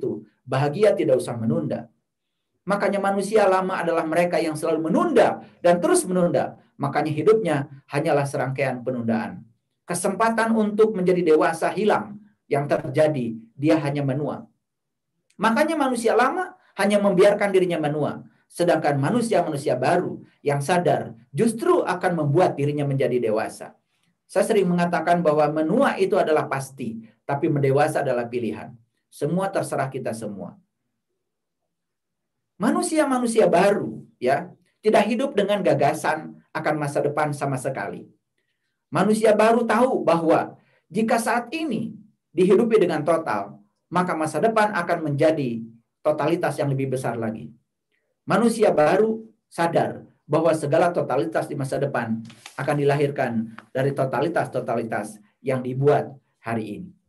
itu, bahagia tidak usah menunda. Makanya manusia lama adalah mereka yang selalu menunda dan terus menunda. Makanya hidupnya hanyalah serangkaian penundaan. Kesempatan untuk menjadi dewasa hilang. Yang terjadi, dia hanya menua. Makanya manusia lama hanya membiarkan dirinya menua. Sedangkan manusia-manusia baru yang sadar justru akan membuat dirinya menjadi dewasa. Saya sering mengatakan bahwa menua itu adalah pasti, tapi mendewasa adalah pilihan. Semua terserah kita semua. Manusia-manusia baru ya tidak hidup dengan gagasan akan masa depan sama sekali. Manusia baru tahu bahwa jika saat ini dihidupi dengan total, maka masa depan akan menjadi totalitas yang lebih besar lagi. Manusia baru sadar bahwa segala totalitas di masa depan akan dilahirkan dari totalitas-totalitas yang dibuat hari ini.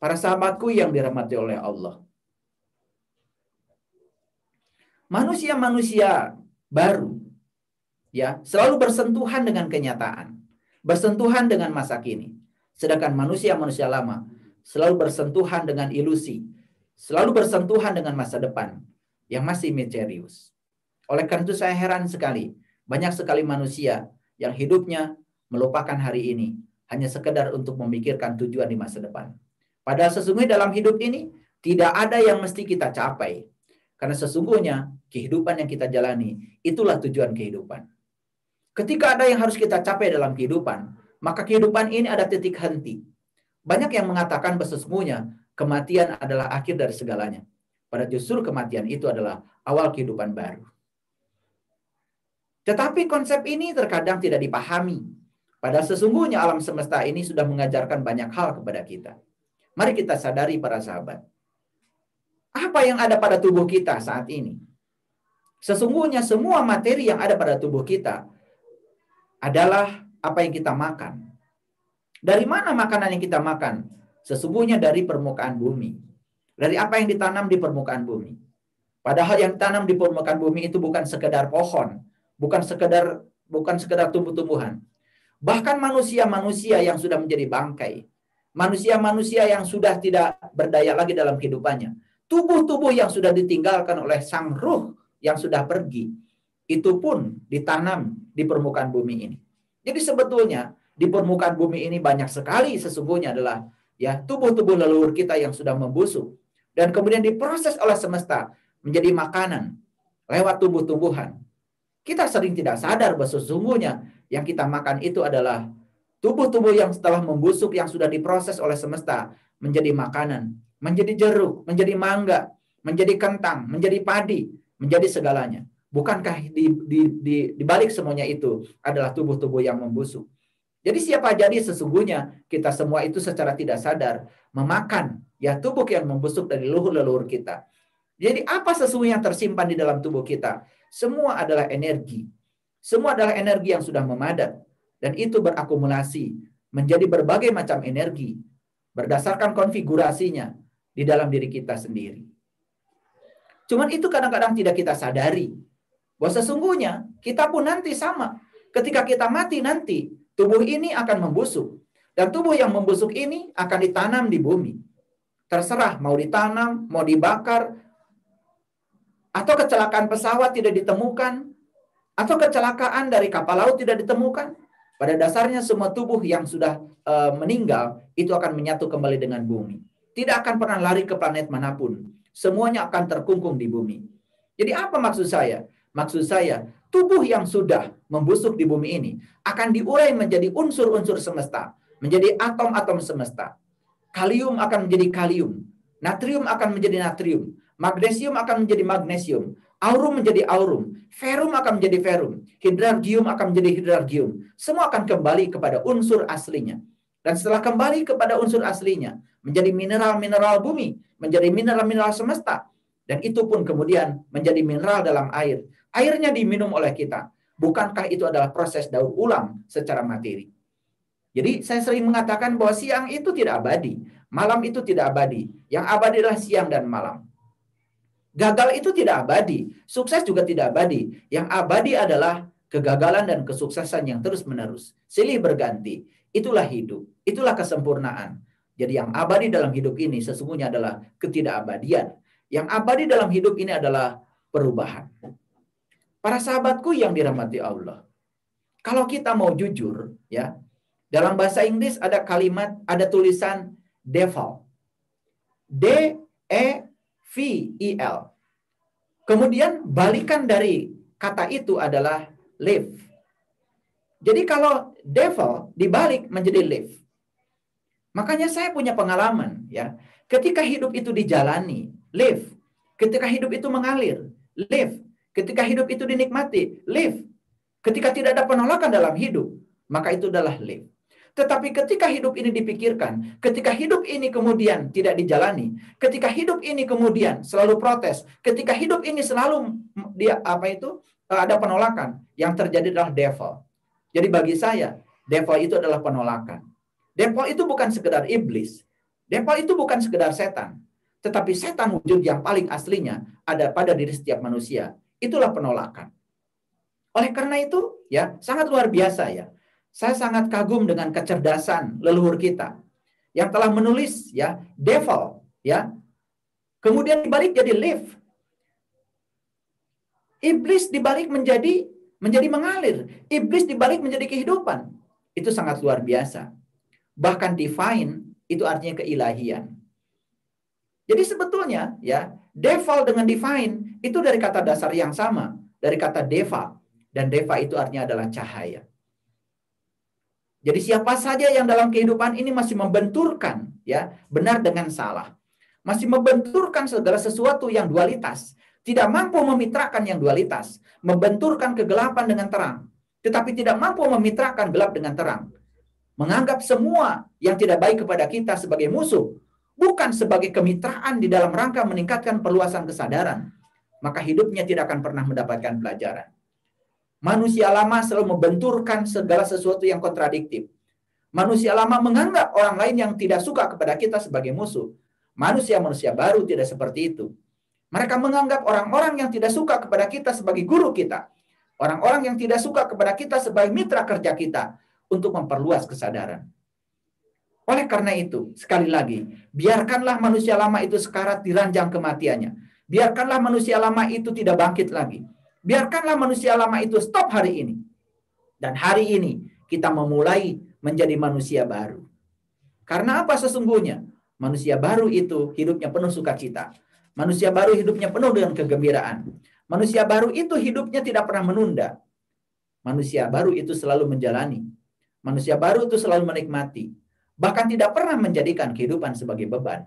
Para sahabatku yang dirahmati oleh Allah manusia-manusia baru ya selalu bersentuhan dengan kenyataan, bersentuhan dengan masa kini. Sedangkan manusia-manusia lama selalu bersentuhan dengan ilusi, selalu bersentuhan dengan masa depan yang masih misterius. Oleh karena itu saya heran sekali, banyak sekali manusia yang hidupnya melupakan hari ini hanya sekedar untuk memikirkan tujuan di masa depan. Padahal sesungguhnya dalam hidup ini tidak ada yang mesti kita capai. Karena sesungguhnya kehidupan yang kita jalani itulah tujuan kehidupan. Ketika ada yang harus kita capai dalam kehidupan, maka kehidupan ini ada titik henti. Banyak yang mengatakan sesungguhnya kematian adalah akhir dari segalanya. Pada justru kematian itu adalah awal kehidupan baru. Tetapi konsep ini terkadang tidak dipahami. Pada sesungguhnya alam semesta ini sudah mengajarkan banyak hal kepada kita. Mari kita sadari para sahabat apa yang ada pada tubuh kita saat ini? Sesungguhnya semua materi yang ada pada tubuh kita adalah apa yang kita makan. Dari mana makanan yang kita makan? Sesungguhnya dari permukaan bumi. Dari apa yang ditanam di permukaan bumi. Padahal yang ditanam di permukaan bumi itu bukan sekedar pohon, bukan sekedar bukan sekedar tumbuh-tumbuhan. Bahkan manusia-manusia yang sudah menjadi bangkai, manusia-manusia yang sudah tidak berdaya lagi dalam kehidupannya, tubuh-tubuh yang sudah ditinggalkan oleh sang ruh yang sudah pergi, itu pun ditanam di permukaan bumi ini. Jadi sebetulnya di permukaan bumi ini banyak sekali sesungguhnya adalah ya tubuh-tubuh leluhur kita yang sudah membusuk dan kemudian diproses oleh semesta menjadi makanan lewat tubuh-tumbuhan. Kita sering tidak sadar bahwa sesungguhnya yang kita makan itu adalah tubuh-tubuh yang setelah membusuk yang sudah diproses oleh semesta menjadi makanan menjadi jeruk, menjadi mangga, menjadi kentang, menjadi padi, menjadi segalanya. Bukankah di, di, di, di balik semuanya itu adalah tubuh-tubuh yang membusuk? Jadi siapa jadi sesungguhnya kita semua itu secara tidak sadar memakan ya tubuh yang membusuk dari leluhur-leluhur kita. Jadi apa sesungguhnya yang tersimpan di dalam tubuh kita? Semua adalah energi. Semua adalah energi yang sudah memadat dan itu berakumulasi menjadi berbagai macam energi berdasarkan konfigurasinya di dalam diri kita sendiri. Cuman itu kadang-kadang tidak kita sadari. Bahwa sesungguhnya kita pun nanti sama. Ketika kita mati nanti, tubuh ini akan membusuk. Dan tubuh yang membusuk ini akan ditanam di bumi. Terserah mau ditanam, mau dibakar, atau kecelakaan pesawat tidak ditemukan, atau kecelakaan dari kapal laut tidak ditemukan. Pada dasarnya semua tubuh yang sudah uh, meninggal itu akan menyatu kembali dengan bumi tidak akan pernah lari ke planet mana pun. Semuanya akan terkungkung di bumi. Jadi apa maksud saya? Maksud saya, tubuh yang sudah membusuk di bumi ini akan diurai menjadi unsur-unsur semesta, menjadi atom-atom semesta. Kalium akan menjadi kalium, natrium akan menjadi natrium, magnesium akan menjadi magnesium, aurum menjadi aurum, ferum akan menjadi ferum, hidrargium akan menjadi hidrargium. Semua akan kembali kepada unsur aslinya. Dan setelah kembali kepada unsur aslinya, menjadi mineral-mineral bumi, menjadi mineral-mineral semesta. Dan itu pun kemudian menjadi mineral dalam air. Airnya diminum oleh kita. Bukankah itu adalah proses daur ulang secara materi? Jadi saya sering mengatakan bahwa siang itu tidak abadi. Malam itu tidak abadi. Yang abadi adalah siang dan malam. Gagal itu tidak abadi. Sukses juga tidak abadi. Yang abadi adalah kegagalan dan kesuksesan yang terus menerus. Silih berganti. Itulah hidup, itulah kesempurnaan. Jadi yang abadi dalam hidup ini sesungguhnya adalah ketidakabadian. Yang abadi dalam hidup ini adalah perubahan. Para sahabatku yang dirahmati Allah. Kalau kita mau jujur, ya, dalam bahasa Inggris ada kalimat, ada tulisan devil. D E V I L. Kemudian balikan dari kata itu adalah live. Jadi kalau devil dibalik menjadi live. Makanya saya punya pengalaman ya. Ketika hidup itu dijalani, live. Ketika hidup itu mengalir, live. Ketika hidup itu dinikmati, live. Ketika tidak ada penolakan dalam hidup, maka itu adalah live. Tetapi ketika hidup ini dipikirkan, ketika hidup ini kemudian tidak dijalani, ketika hidup ini kemudian selalu protes, ketika hidup ini selalu dia apa itu ada penolakan, yang terjadi adalah devil. Jadi bagi saya, devil itu adalah penolakan. Devil itu bukan sekedar iblis. Devil itu bukan sekedar setan. Tetapi setan wujud yang paling aslinya ada pada diri setiap manusia. Itulah penolakan. Oleh karena itu, ya sangat luar biasa ya. Saya sangat kagum dengan kecerdasan leluhur kita yang telah menulis ya devil ya. Kemudian dibalik jadi live. Iblis dibalik menjadi menjadi mengalir. Iblis dibalik menjadi kehidupan. Itu sangat luar biasa. Bahkan divine itu artinya keilahian. Jadi sebetulnya ya, devil dengan divine itu dari kata dasar yang sama, dari kata deva dan deva itu artinya adalah cahaya. Jadi siapa saja yang dalam kehidupan ini masih membenturkan ya, benar dengan salah. Masih membenturkan segala sesuatu yang dualitas, tidak mampu memitrakan yang dualitas, membenturkan kegelapan dengan terang, tetapi tidak mampu memitrakan gelap dengan terang menganggap semua yang tidak baik kepada kita sebagai musuh, bukan sebagai kemitraan di dalam rangka meningkatkan perluasan kesadaran, maka hidupnya tidak akan pernah mendapatkan pelajaran. Manusia lama selalu membenturkan segala sesuatu yang kontradiktif. Manusia lama menganggap orang lain yang tidak suka kepada kita sebagai musuh. Manusia-manusia baru tidak seperti itu. Mereka menganggap orang-orang yang tidak suka kepada kita sebagai guru kita. Orang-orang yang tidak suka kepada kita sebagai mitra kerja kita untuk memperluas kesadaran. Oleh karena itu, sekali lagi, biarkanlah manusia lama itu sekarat di ranjang kematiannya. Biarkanlah manusia lama itu tidak bangkit lagi. Biarkanlah manusia lama itu stop hari ini. Dan hari ini kita memulai menjadi manusia baru. Karena apa sesungguhnya? Manusia baru itu hidupnya penuh sukacita. Manusia baru hidupnya penuh dengan kegembiraan. Manusia baru itu hidupnya tidak pernah menunda. Manusia baru itu selalu menjalani Manusia baru itu selalu menikmati, bahkan tidak pernah menjadikan kehidupan sebagai beban.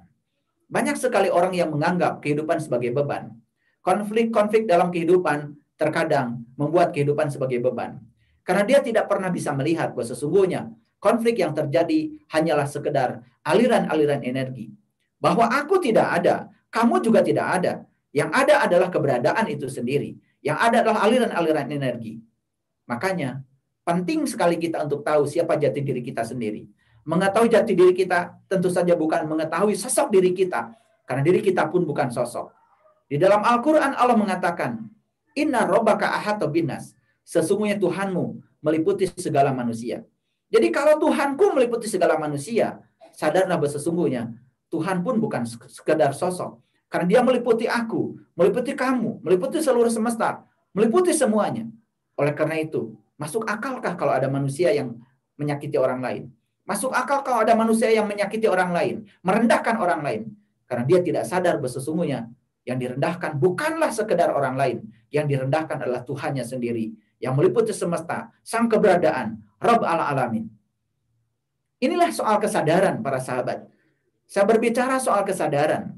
Banyak sekali orang yang menganggap kehidupan sebagai beban. Konflik-konflik dalam kehidupan terkadang membuat kehidupan sebagai beban. Karena dia tidak pernah bisa melihat bahwa sesungguhnya konflik yang terjadi hanyalah sekedar aliran-aliran energi. Bahwa aku tidak ada, kamu juga tidak ada. Yang ada adalah keberadaan itu sendiri. Yang ada adalah aliran-aliran energi. Makanya Penting sekali kita untuk tahu siapa jati diri kita sendiri. Mengetahui jati diri kita tentu saja bukan mengetahui sosok diri kita. Karena diri kita pun bukan sosok. Di dalam Al-Quran Allah mengatakan, Inna robaka ahato binas. Sesungguhnya Tuhanmu meliputi segala manusia. Jadi kalau Tuhanku meliputi segala manusia, sadarlah sesungguhnya Tuhan pun bukan sekedar sosok. Karena dia meliputi aku, meliputi kamu, meliputi seluruh semesta, meliputi semuanya. Oleh karena itu, Masuk akalkah kalau ada manusia yang menyakiti orang lain? Masuk akal kalau ada manusia yang menyakiti orang lain, merendahkan orang lain. Karena dia tidak sadar bahwa yang direndahkan bukanlah sekedar orang lain. Yang direndahkan adalah Tuhannya sendiri. Yang meliputi semesta, sang keberadaan, Rabb ala alamin. Inilah soal kesadaran para sahabat. Saya berbicara soal kesadaran.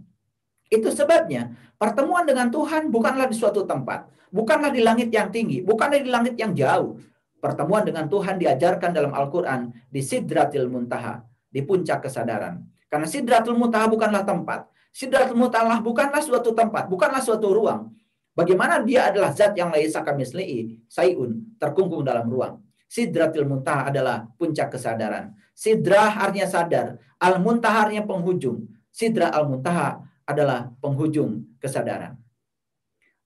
Itu sebabnya pertemuan dengan Tuhan bukanlah di suatu tempat. Bukanlah di langit yang tinggi, bukanlah di langit yang jauh. Pertemuan dengan Tuhan diajarkan dalam Al-Quran di Sidratil Muntaha, di puncak kesadaran. Karena Sidratul Muntaha bukanlah tempat. Sidratul Muntaha bukanlah suatu tempat, bukanlah suatu ruang. Bagaimana dia adalah zat yang laisa kamisli'i, sayun, terkungkung dalam ruang. Sidratil Muntaha adalah puncak kesadaran. Sidrah artinya sadar, Al-Muntaha artinya penghujung. Sidra Al-Muntaha adalah penghujung kesadaran.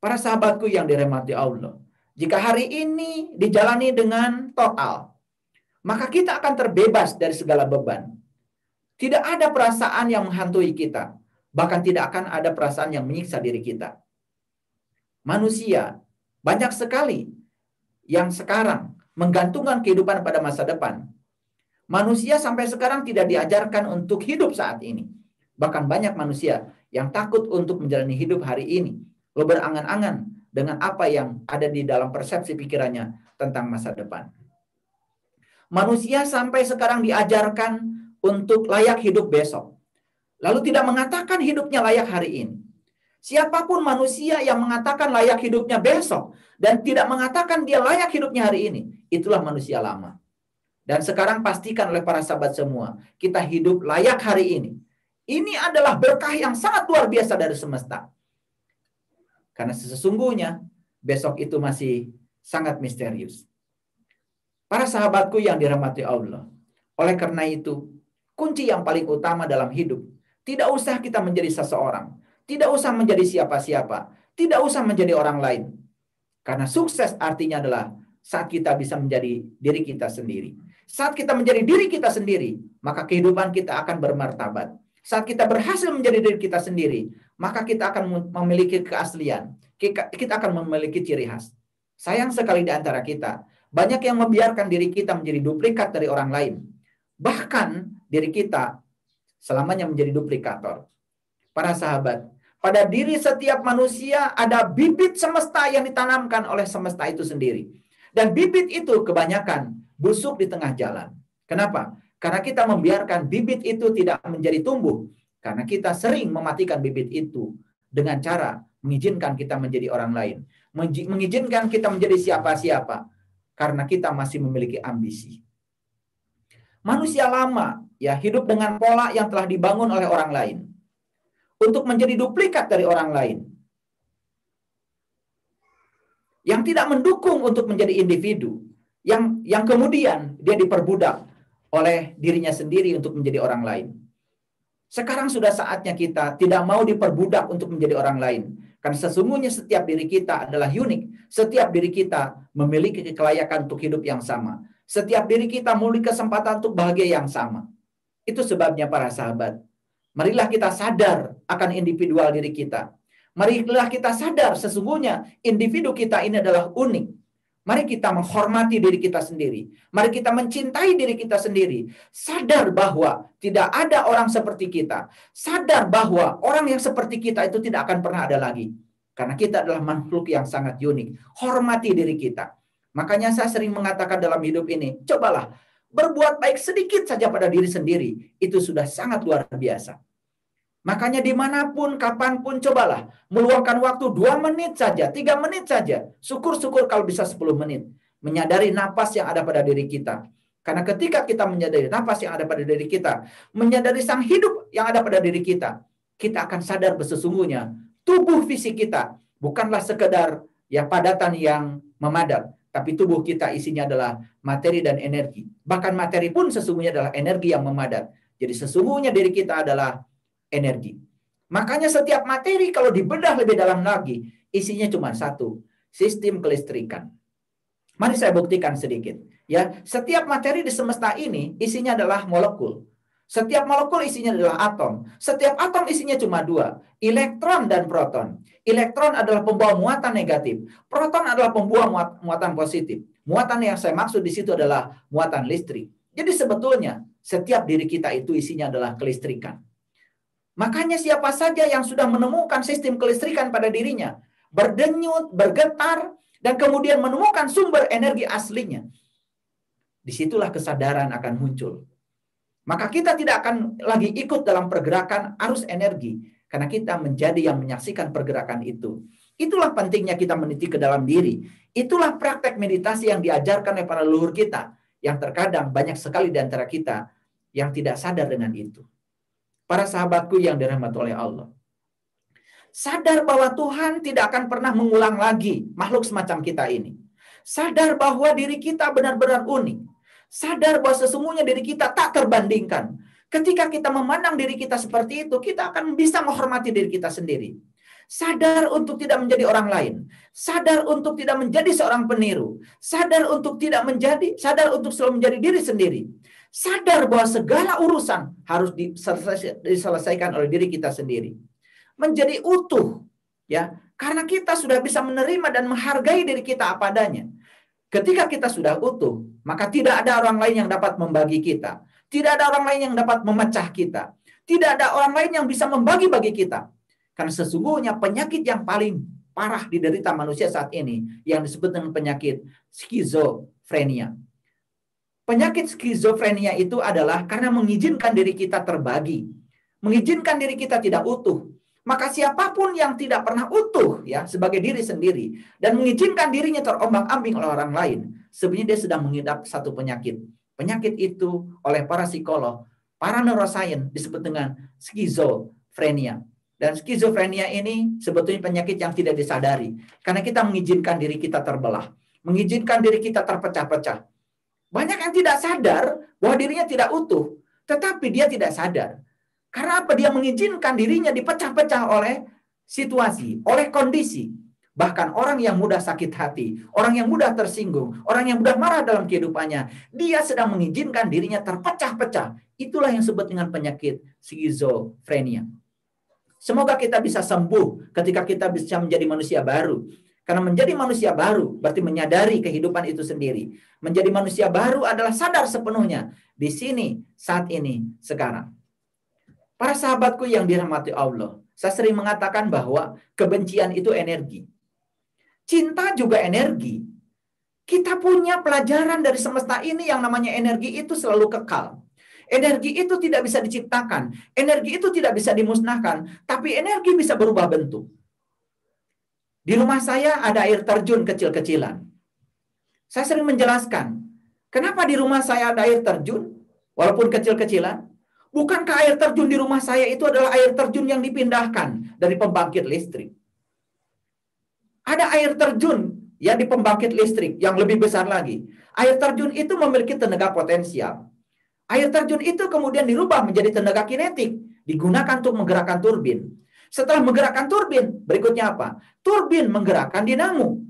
Para sahabatku yang dirahmati Allah, jika hari ini dijalani dengan total, maka kita akan terbebas dari segala beban. Tidak ada perasaan yang menghantui kita. Bahkan tidak akan ada perasaan yang menyiksa diri kita. Manusia banyak sekali yang sekarang menggantungkan kehidupan pada masa depan. Manusia sampai sekarang tidak diajarkan untuk hidup saat ini. Bahkan banyak manusia yang takut untuk menjalani hidup hari ini. Lo berangan-angan dengan apa yang ada di dalam persepsi pikirannya tentang masa depan. Manusia sampai sekarang diajarkan untuk layak hidup besok. Lalu tidak mengatakan hidupnya layak hari ini. Siapa pun manusia yang mengatakan layak hidupnya besok dan tidak mengatakan dia layak hidupnya hari ini, itulah manusia lama. Dan sekarang pastikan oleh para sahabat semua, kita hidup layak hari ini. Ini adalah berkah yang sangat luar biasa dari semesta. Karena sesungguhnya besok itu masih sangat misterius. Para sahabatku yang dirahmati Allah. Oleh karena itu, Kunci yang paling utama dalam hidup. Tidak usah kita menjadi seseorang. Tidak usah menjadi siapa-siapa. Tidak usah menjadi orang lain. Karena sukses artinya adalah saat kita bisa menjadi diri kita sendiri. Saat kita menjadi diri kita sendiri, maka kehidupan kita akan bermartabat. Saat kita berhasil menjadi diri kita sendiri, maka kita akan memiliki keaslian. Kita akan memiliki ciri khas. Sayang sekali di antara kita, banyak yang membiarkan diri kita menjadi duplikat dari orang lain. Bahkan diri kita selamanya menjadi duplikator. Para sahabat, pada diri setiap manusia ada bibit semesta yang ditanamkan oleh semesta itu sendiri. Dan bibit itu kebanyakan busuk di tengah jalan. Kenapa? Karena kita membiarkan bibit itu tidak menjadi tumbuh. Karena kita sering mematikan bibit itu dengan cara mengizinkan kita menjadi orang lain. Mengizinkan kita menjadi siapa-siapa. Karena kita masih memiliki ambisi. Manusia lama ya hidup dengan pola yang telah dibangun oleh orang lain untuk menjadi duplikat dari orang lain yang tidak mendukung untuk menjadi individu yang yang kemudian dia diperbudak oleh dirinya sendiri untuk menjadi orang lain. Sekarang sudah saatnya kita tidak mau diperbudak untuk menjadi orang lain. Karena sesungguhnya setiap diri kita adalah unik. Setiap diri kita memiliki kelayakan untuk hidup yang sama. Setiap diri kita memiliki kesempatan untuk bahagia yang sama. Itu sebabnya para sahabat. Marilah kita sadar akan individual diri kita. Marilah kita sadar sesungguhnya individu kita ini adalah unik. Mari kita menghormati diri kita sendiri. Mari kita mencintai diri kita sendiri. Sadar bahwa tidak ada orang seperti kita. Sadar bahwa orang yang seperti kita itu tidak akan pernah ada lagi. Karena kita adalah makhluk yang sangat unik. Hormati diri kita. Makanya saya sering mengatakan dalam hidup ini, cobalah berbuat baik sedikit saja pada diri sendiri, itu sudah sangat luar biasa. Makanya di mana pun, kapan pun, cobalah meluangkan waktu dua menit saja, tiga menit saja. Syukur-syukur kalau bisa 10 menit. Menyadari napas yang ada pada diri kita. Karena ketika kita menyadari napas yang ada pada diri kita, menyadari sang hidup yang ada pada diri kita, kita akan sadar sesungguhnya tubuh fisik kita bukanlah sekedar ya padatan yang memadat, tapi tubuh kita isinya adalah materi dan energi. Bahkan materi pun sesungguhnya adalah energi yang memadat. Jadi sesungguhnya diri kita adalah energi. Makanya setiap materi kalau dibedah lebih dalam lagi, isinya cuma satu, sistem kelistrikan. Mari saya buktikan sedikit. Ya, setiap materi di semesta ini isinya adalah molekul. Setiap molekul isinya adalah atom. Setiap atom isinya cuma dua, elektron dan proton. Elektron adalah pembawa muatan negatif. Proton adalah pembawa muatan positif. Muatan yang saya maksud di situ adalah muatan listrik. Jadi sebetulnya setiap diri kita itu isinya adalah kelistrikan. Makanya siapa saja yang sudah menemukan sistem kelistrikan pada dirinya, berdenyut, bergetar, dan kemudian menemukan sumber energi aslinya, di situlah kesadaran akan muncul maka kita tidak akan lagi ikut dalam pergerakan arus energi karena kita menjadi yang menyaksikan pergerakan itu. Itulah pentingnya kita meniti ke dalam diri. Itulah praktek meditasi yang diajarkan oleh para leluhur kita yang terkadang banyak sekali di antara kita yang tidak sadar dengan itu. Para sahabatku yang dirahmati oleh Allah. Sadar bahwa Tuhan tidak akan pernah mengulang lagi makhluk semacam kita ini. Sadar bahwa diri kita benar-benar unik Sadar bahwa sesungguhnya diri kita tak terbandingkan. Ketika kita memandang diri kita seperti itu, kita akan bisa menghormati diri kita sendiri. Sadar untuk tidak menjadi orang lain. Sadar untuk tidak menjadi seorang peniru. Sadar untuk tidak menjadi, sadar untuk selalu menjadi diri sendiri. sadar bahwa segala urusan harus diselesaikan oleh diri kita sendiri. Menjadi utuh, ya, karena kita sudah bisa menerima dan menghargai diri kita apa adanya. Ketika kita sudah utuh, maka tidak ada orang lain yang dapat membagi kita. Tidak ada orang lain yang dapat memecah kita. Tidak ada orang lain yang bisa membagi-bagi kita. Karena sesungguhnya penyakit yang paling parah diderita manusia saat ini yang disebut dengan penyakit skizofrenia. Penyakit skizofrenia itu adalah karena mengizinkan diri kita terbagi, mengizinkan diri kita tidak utuh, maka siapa pun yang tidak pernah utuh ya sebagai diri sendiri dan mengizinkan dirinya terombang-ambing oleh orang lain, sebenarnya dia sedang mengidap satu penyakit. Penyakit itu oleh para psikolog, para neuroscience disebut dengan skizofrenia. Dan skizofrenia ini sebetulnya penyakit yang tidak disadari. Karena kita mengizinkan diri kita terbelah. Mengizinkan diri kita terpecah-pecah. Banyak yang tidak sadar bahwa dirinya tidak utuh. Tetapi dia tidak sadar. Karena apa? Dia mengizinkan dirinya dipecah-pecah oleh situasi, oleh kondisi. Bahkan orang yang mudah sakit hati, orang yang mudah tersinggung, orang yang mudah marah dalam kehidupannya, dia sedang mengizinkan dirinya terpecah-pecah. Itulah yang disebut dengan penyakit skizofrenia. Semoga kita bisa sembuh ketika kita bisa menjadi manusia baru. Karena menjadi manusia baru berarti menyadari kehidupan itu sendiri. Menjadi manusia baru adalah sadar sepenuhnya di sini, saat ini, sekarang. Para sahabatku yang dirahmati Allah, saya sering mengatakan bahwa kebencian itu energi. Cinta juga energi. Kita punya pelajaran dari semesta ini yang namanya energi itu selalu kekal. Energi itu tidak bisa diciptakan. Energi itu tidak bisa dimusnahkan. Tapi energi bisa berubah bentuk. Di rumah saya ada air terjun kecil-kecilan. Saya sering menjelaskan. Kenapa di rumah saya ada air terjun? Walaupun kecil-kecilan. Bukankah air terjun di rumah saya itu adalah air terjun yang dipindahkan dari pembangkit listrik? Ada air terjun yang di pembangkit listrik yang lebih besar lagi. Air terjun itu memiliki tenaga potensial. Air terjun itu kemudian dirubah menjadi tenaga kinetik, digunakan untuk menggerakkan turbin. Setelah menggerakkan turbin, berikutnya apa? Turbin menggerakkan dinamo.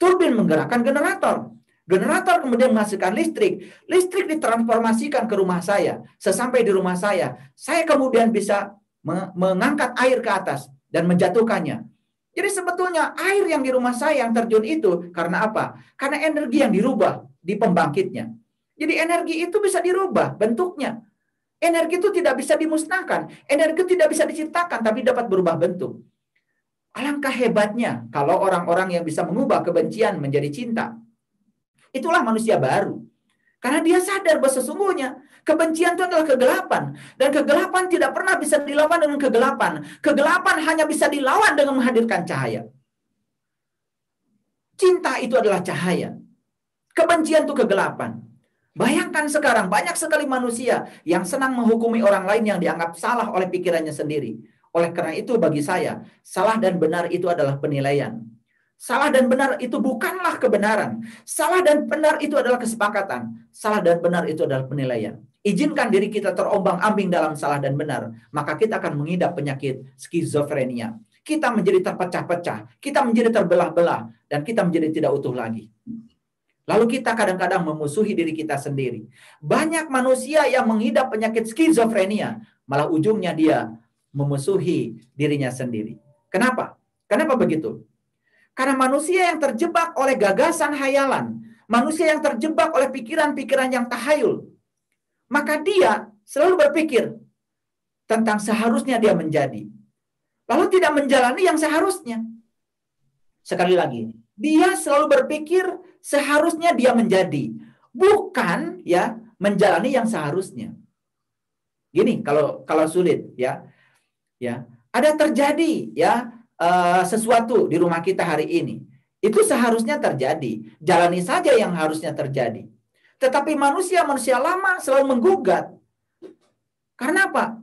Turbin menggerakkan generator. Generator kemudian menghasilkan listrik. Listrik ditransformasikan ke rumah saya. Sesampai di rumah saya, saya kemudian bisa mengangkat air ke atas dan menjatuhkannya. Jadi sebetulnya air yang di rumah saya yang terjun itu karena apa? Karena energi yang dirubah di pembangkitnya. Jadi energi itu bisa dirubah bentuknya. Energi itu tidak bisa dimusnahkan. Energi tidak bisa diciptakan, tapi dapat berubah bentuk. Alangkah hebatnya kalau orang-orang yang bisa mengubah kebencian menjadi cinta. Itulah manusia baru. Karena dia sadar bahwa sesungguhnya kebencian itu adalah kegelapan. Dan kegelapan tidak pernah bisa dilawan dengan kegelapan. Kegelapan hanya bisa dilawan dengan menghadirkan cahaya. Cinta itu adalah cahaya. Kebencian itu kegelapan. Bayangkan sekarang banyak sekali manusia yang senang menghukumi orang lain yang dianggap salah oleh pikirannya sendiri. Oleh karena itu bagi saya, salah dan benar itu adalah penilaian. Salah dan benar itu bukanlah kebenaran. Salah dan benar itu adalah kesepakatan. Salah dan benar itu adalah penilaian. Izinkan diri kita terombang-ambing dalam salah dan benar, maka kita akan mengidap penyakit skizofrenia. Kita menjadi terpecah-pecah, kita menjadi terbelah-belah, dan kita menjadi tidak utuh lagi. Lalu kita kadang-kadang memusuhi diri kita sendiri. Banyak manusia yang mengidap penyakit skizofrenia, malah ujungnya dia memusuhi dirinya sendiri. Kenapa? Kenapa begitu? Karena manusia yang terjebak oleh gagasan hayalan, manusia yang terjebak oleh pikiran-pikiran yang tahayul, maka dia selalu berpikir tentang seharusnya dia menjadi. Lalu tidak menjalani yang seharusnya. Sekali lagi, dia selalu berpikir seharusnya dia menjadi, bukan ya menjalani yang seharusnya. Gini, kalau kalau sulit ya. Ya, ada terjadi ya uh, sesuatu di rumah kita hari ini. Itu seharusnya terjadi. Jalani saja yang harusnya terjadi. Tetapi manusia-manusia lama selalu menggugat. Karena apa?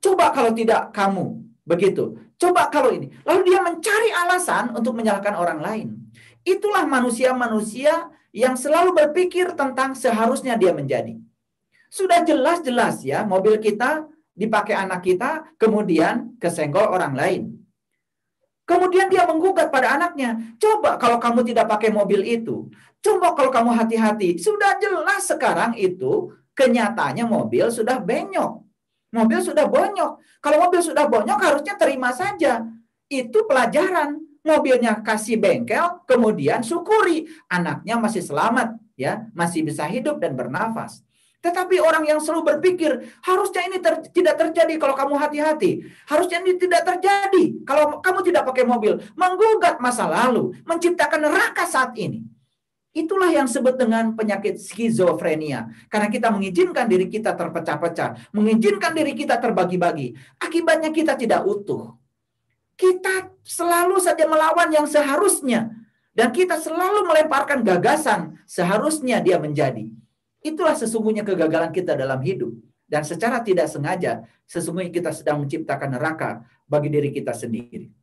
Coba kalau tidak kamu. Begitu. Coba kalau ini. Lalu dia mencari alasan untuk menyalahkan orang lain. Itulah manusia-manusia yang selalu berpikir tentang seharusnya dia menjadi. Sudah jelas-jelas ya, mobil kita dipakai anak kita, kemudian kesenggol orang lain. Kemudian dia menggugat pada anaknya. Coba kalau kamu tidak pakai mobil itu. Coba kalau kamu hati-hati. Sudah jelas sekarang itu Kenyataannya mobil sudah benyok. Mobil sudah bonyok. Kalau mobil sudah bonyok harusnya terima saja. Itu pelajaran. Mobilnya kasih bengkel, kemudian syukuri anaknya masih selamat, ya, masih bisa hidup dan bernafas. Tetapi orang yang selalu berpikir, harusnya ini ter tidak terjadi kalau kamu hati-hati. Harusnya ini tidak terjadi kalau kamu tidak pakai mobil. Menggugat masa lalu, menciptakan neraka saat ini. Itulah yang disebut dengan penyakit skizofrenia. Karena kita mengizinkan diri kita terpecah-pecah. Mengizinkan diri kita terbagi-bagi. Akibatnya kita tidak utuh. Kita selalu saja melawan yang seharusnya. Dan kita selalu melemparkan gagasan seharusnya dia menjadi. Itulah sesungguhnya kegagalan kita dalam hidup. Dan secara tidak sengaja, sesungguhnya kita sedang menciptakan neraka bagi diri kita sendiri.